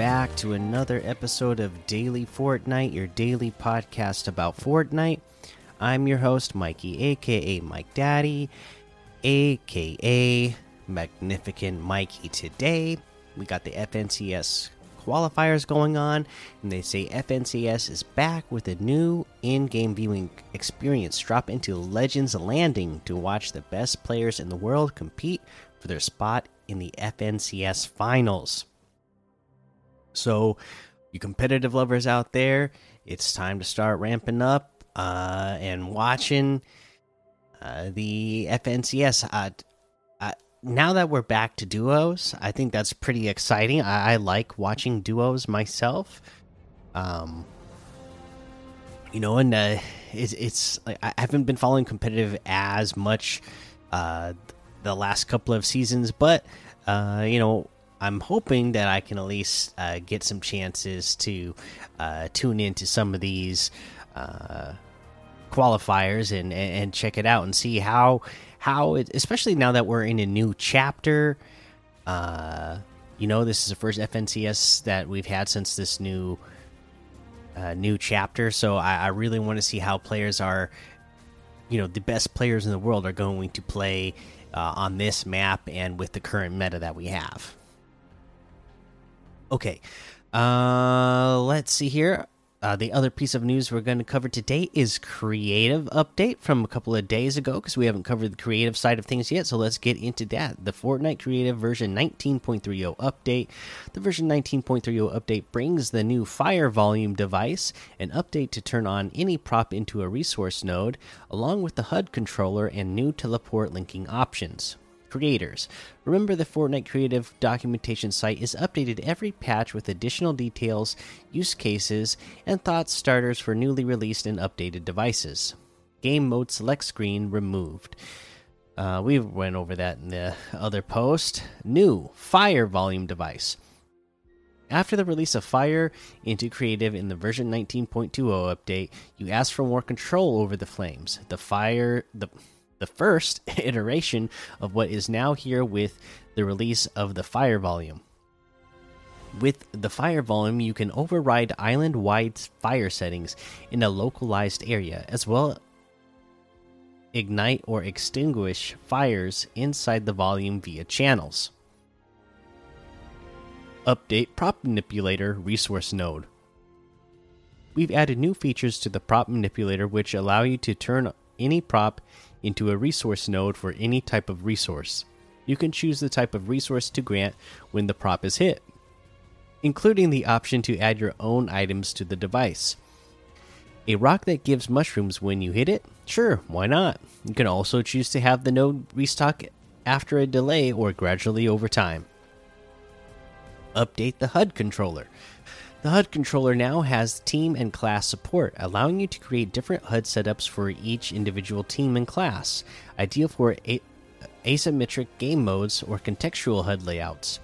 Back to another episode of Daily Fortnite, your daily podcast about Fortnite. I'm your host, Mikey, aka Mike Daddy, aka Magnificent Mikey. Today, we got the FNCS qualifiers going on, and they say FNCS is back with a new in game viewing experience. Drop into Legends Landing to watch the best players in the world compete for their spot in the FNCS finals. So, you competitive lovers out there, it's time to start ramping up uh, and watching uh, the FNCS. Uh, uh, now that we're back to duos, I think that's pretty exciting. I, I like watching duos myself. Um, you know, and uh, it's, it's I haven't been following competitive as much uh, the last couple of seasons, but uh, you know, I'm hoping that I can at least uh, get some chances to uh, tune into some of these uh, qualifiers and, and check it out and see how how it, especially now that we're in a new chapter. Uh, you know, this is the first FNCS that we've had since this new uh, new chapter, so I, I really want to see how players are. You know, the best players in the world are going to play uh, on this map and with the current meta that we have. Okay. Uh, let's see here. Uh, the other piece of news we're going to cover today is creative update from a couple of days ago because we haven't covered the creative side of things yet. So let's get into that. The Fortnite Creative version 19.30 update. The version 19.30 update brings the new Fire Volume device, an update to turn on any prop into a resource node, along with the HUD controller and new teleport linking options creators. Remember, the Fortnite Creative documentation site is updated every patch with additional details, use cases, and thought starters for newly released and updated devices. Game mode select screen removed. Uh, we went over that in the other post. New Fire Volume device. After the release of Fire into Creative in the version 19.20 update, you ask for more control over the flames. The fire the the first iteration of what is now here with the release of the fire volume. With the fire volume, you can override island wide fire settings in a localized area, as well ignite or extinguish fires inside the volume via channels. Update Prop Manipulator Resource Node. We've added new features to the Prop Manipulator which allow you to turn any prop into a resource node for any type of resource. You can choose the type of resource to grant when the prop is hit, including the option to add your own items to the device. A rock that gives mushrooms when you hit it? Sure, why not? You can also choose to have the node restock after a delay or gradually over time. Update the HUD controller. The HUD controller now has team and class support, allowing you to create different HUD setups for each individual team and class, ideal for asymmetric game modes or contextual HUD layouts.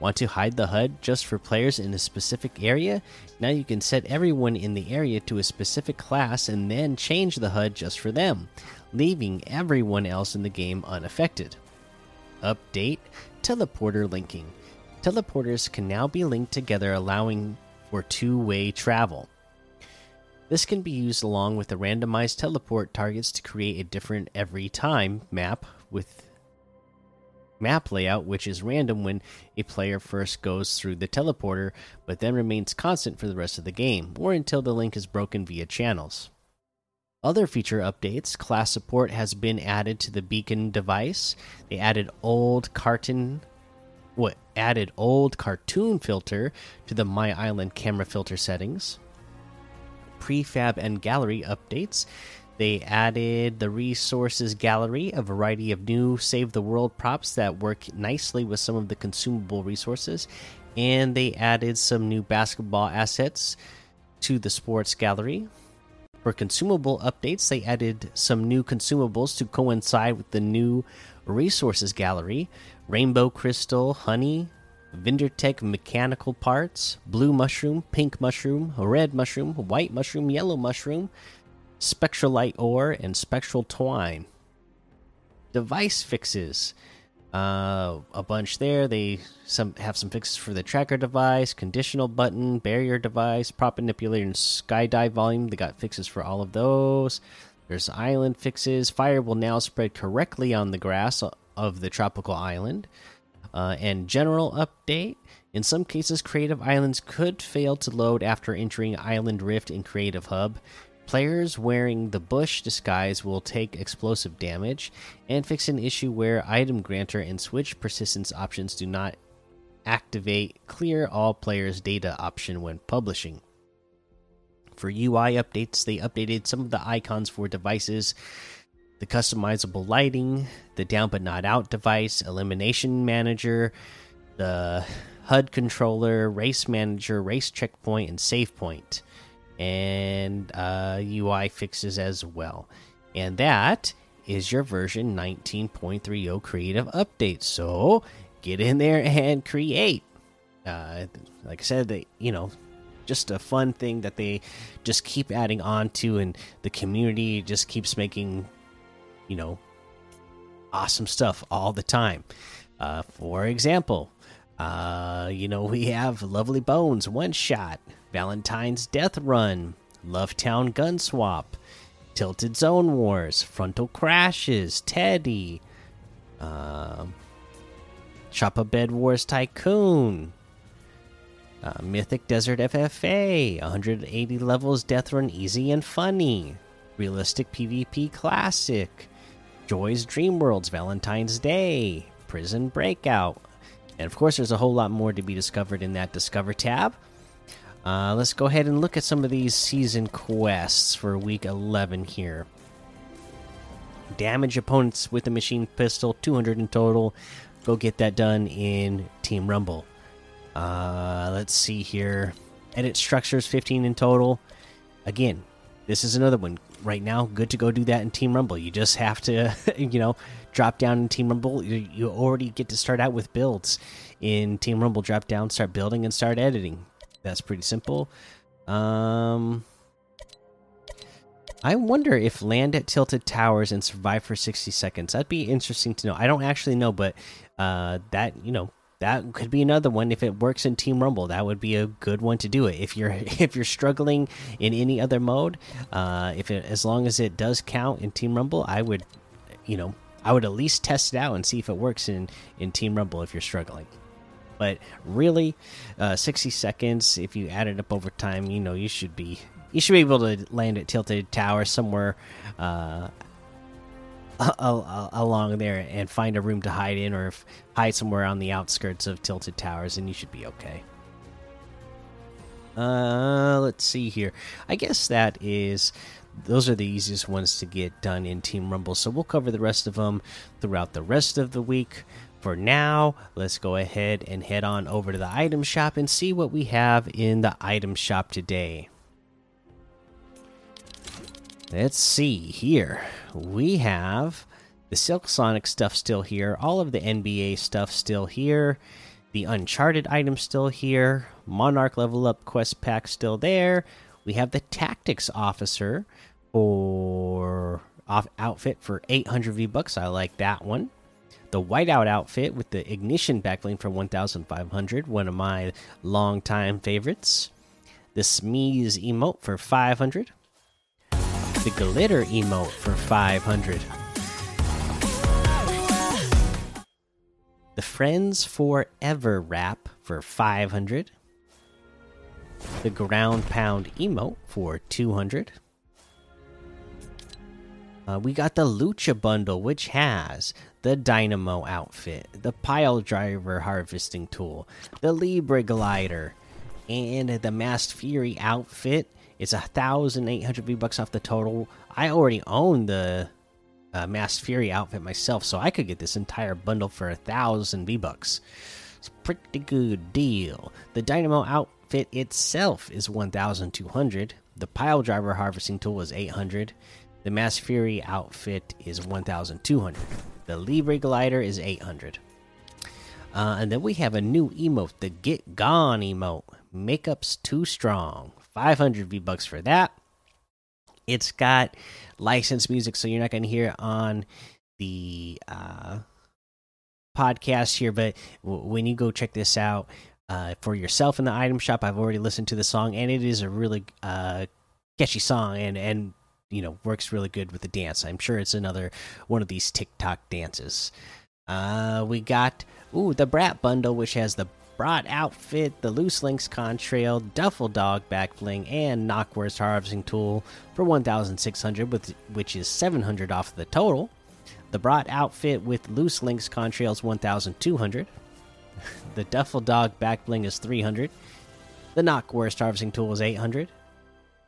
Want to hide the HUD just for players in a specific area? Now you can set everyone in the area to a specific class and then change the HUD just for them, leaving everyone else in the game unaffected. Update Teleporter linking. Teleporters can now be linked together, allowing or two way travel. This can be used along with the randomized teleport targets to create a different every time map with map layout which is random when a player first goes through the teleporter but then remains constant for the rest of the game or until the link is broken via channels. Other feature updates class support has been added to the beacon device. They added old carton what added old cartoon filter to the My Island camera filter settings. Prefab and gallery updates. They added the resources gallery, a variety of new save the world props that work nicely with some of the consumable resources, and they added some new basketball assets to the sports gallery. For consumable updates, they added some new consumables to coincide with the new resources gallery rainbow crystal, honey, Vindertech mechanical parts, blue mushroom, pink mushroom, red mushroom, white mushroom, yellow mushroom, spectralite ore, and spectral twine. Device fixes. Uh, a bunch there. They some have some fixes for the tracker device, conditional button, barrier device, prop manipulator, and skydive volume. They got fixes for all of those. There's island fixes. Fire will now spread correctly on the grass of the tropical island. Uh, and general update. In some cases, creative islands could fail to load after entering Island Rift in Creative Hub. Players wearing the bush disguise will take explosive damage, and fix an issue where item granter and switch persistence options do not activate clear all players' data option when publishing. For UI updates, they updated some of the icons for devices, the customizable lighting, the down but not out device, elimination manager, the HUD controller, race manager, race checkpoint, and save point and uh, UI fixes as well. And that is your version 19.30 creative update. So get in there and create. Uh, like I said, they, you know, just a fun thing that they just keep adding on to, and the community just keeps making, you know, awesome stuff all the time. Uh, for example, uh, you know, we have Lovely Bones one shot. Valentine's Death Run, Lovetown Gun Swap, Tilted Zone Wars, Frontal Crashes, Teddy, uh, Choppa Bed Wars Tycoon, uh, Mythic Desert FFA, 180 levels Death Run Easy and Funny, Realistic PvP Classic, Joy's Dream Worlds Valentine's Day, Prison Breakout, and of course, there's a whole lot more to be discovered in that Discover tab. Uh, let's go ahead and look at some of these season quests for week 11 here. Damage opponents with a machine pistol, 200 in total. Go get that done in Team Rumble. Uh, let's see here. Edit structures, 15 in total. Again, this is another one. Right now, good to go do that in Team Rumble. You just have to, you know, drop down in Team Rumble. You, you already get to start out with builds in Team Rumble. Drop down, start building, and start editing that's pretty simple. Um, I wonder if land at tilted towers and survive for 60 seconds. That'd be interesting to know. I don't actually know, but uh, that you know that could be another one if it works in Team Rumble. That would be a good one to do it. If you're if you're struggling in any other mode, uh, if it as long as it does count in Team Rumble, I would, you know, I would at least test it out and see if it works in in Team Rumble if you're struggling. But really, uh, 60 seconds, if you add it up over time, you know, you should be you should be able to land at Tilted Tower somewhere uh, along there and find a room to hide in or hide somewhere on the outskirts of Tilted Towers, and you should be okay. Uh, let's see here. I guess that is those are the easiest ones to get done in Team Rumble. So we'll cover the rest of them throughout the rest of the week for now, let's go ahead and head on over to the item shop and see what we have in the item shop today. Let's see here. We have the Silk Sonic stuff still here, all of the NBA stuff still here, the Uncharted item still here, Monarch level up quest pack still there. We have the Tactics Officer for off outfit for 800 V bucks. I like that one the whiteout outfit with the ignition backbling for 1500 one of my longtime favorites the smeeze emote for 500 the glitter emote for 500 the friends forever wrap for 500 the ground pound emote for 200 uh, we got the Lucha bundle, which has the Dynamo outfit, the Pile Driver harvesting tool, the Libre glider, and the Masked Fury outfit. It's a thousand eight hundred V bucks off the total. I already own the uh, Masked Fury outfit myself, so I could get this entire bundle for a thousand V bucks. It's a pretty good deal. The Dynamo outfit itself is one thousand two hundred. The Pile Driver harvesting tool is eight hundred. The Mass Fury outfit is one thousand two hundred. The Libre glider is 800. Uh, and then we have a new emote, the Get Gone emote. Makeup's too strong. 500 V bucks for that. It's got licensed music, so you're not going to hear it on the uh, podcast here, but when you go check this out uh, for yourself in the item shop, I've already listened to the song, and it is a really uh, catchy song, and and you know works really good with the dance. I'm sure it's another one of these TikTok dances. Uh, we got ooh the Brat bundle, which has the Brat outfit, the Loose Links contrail, Duffel Dog back bling, and Knockwurst harvesting tool for 1,600, with which is 700 off the total. The Brat outfit with Loose Links contrails 1,200. The Duffel Dog back bling is 300. The Knockwurst harvesting tool is 800.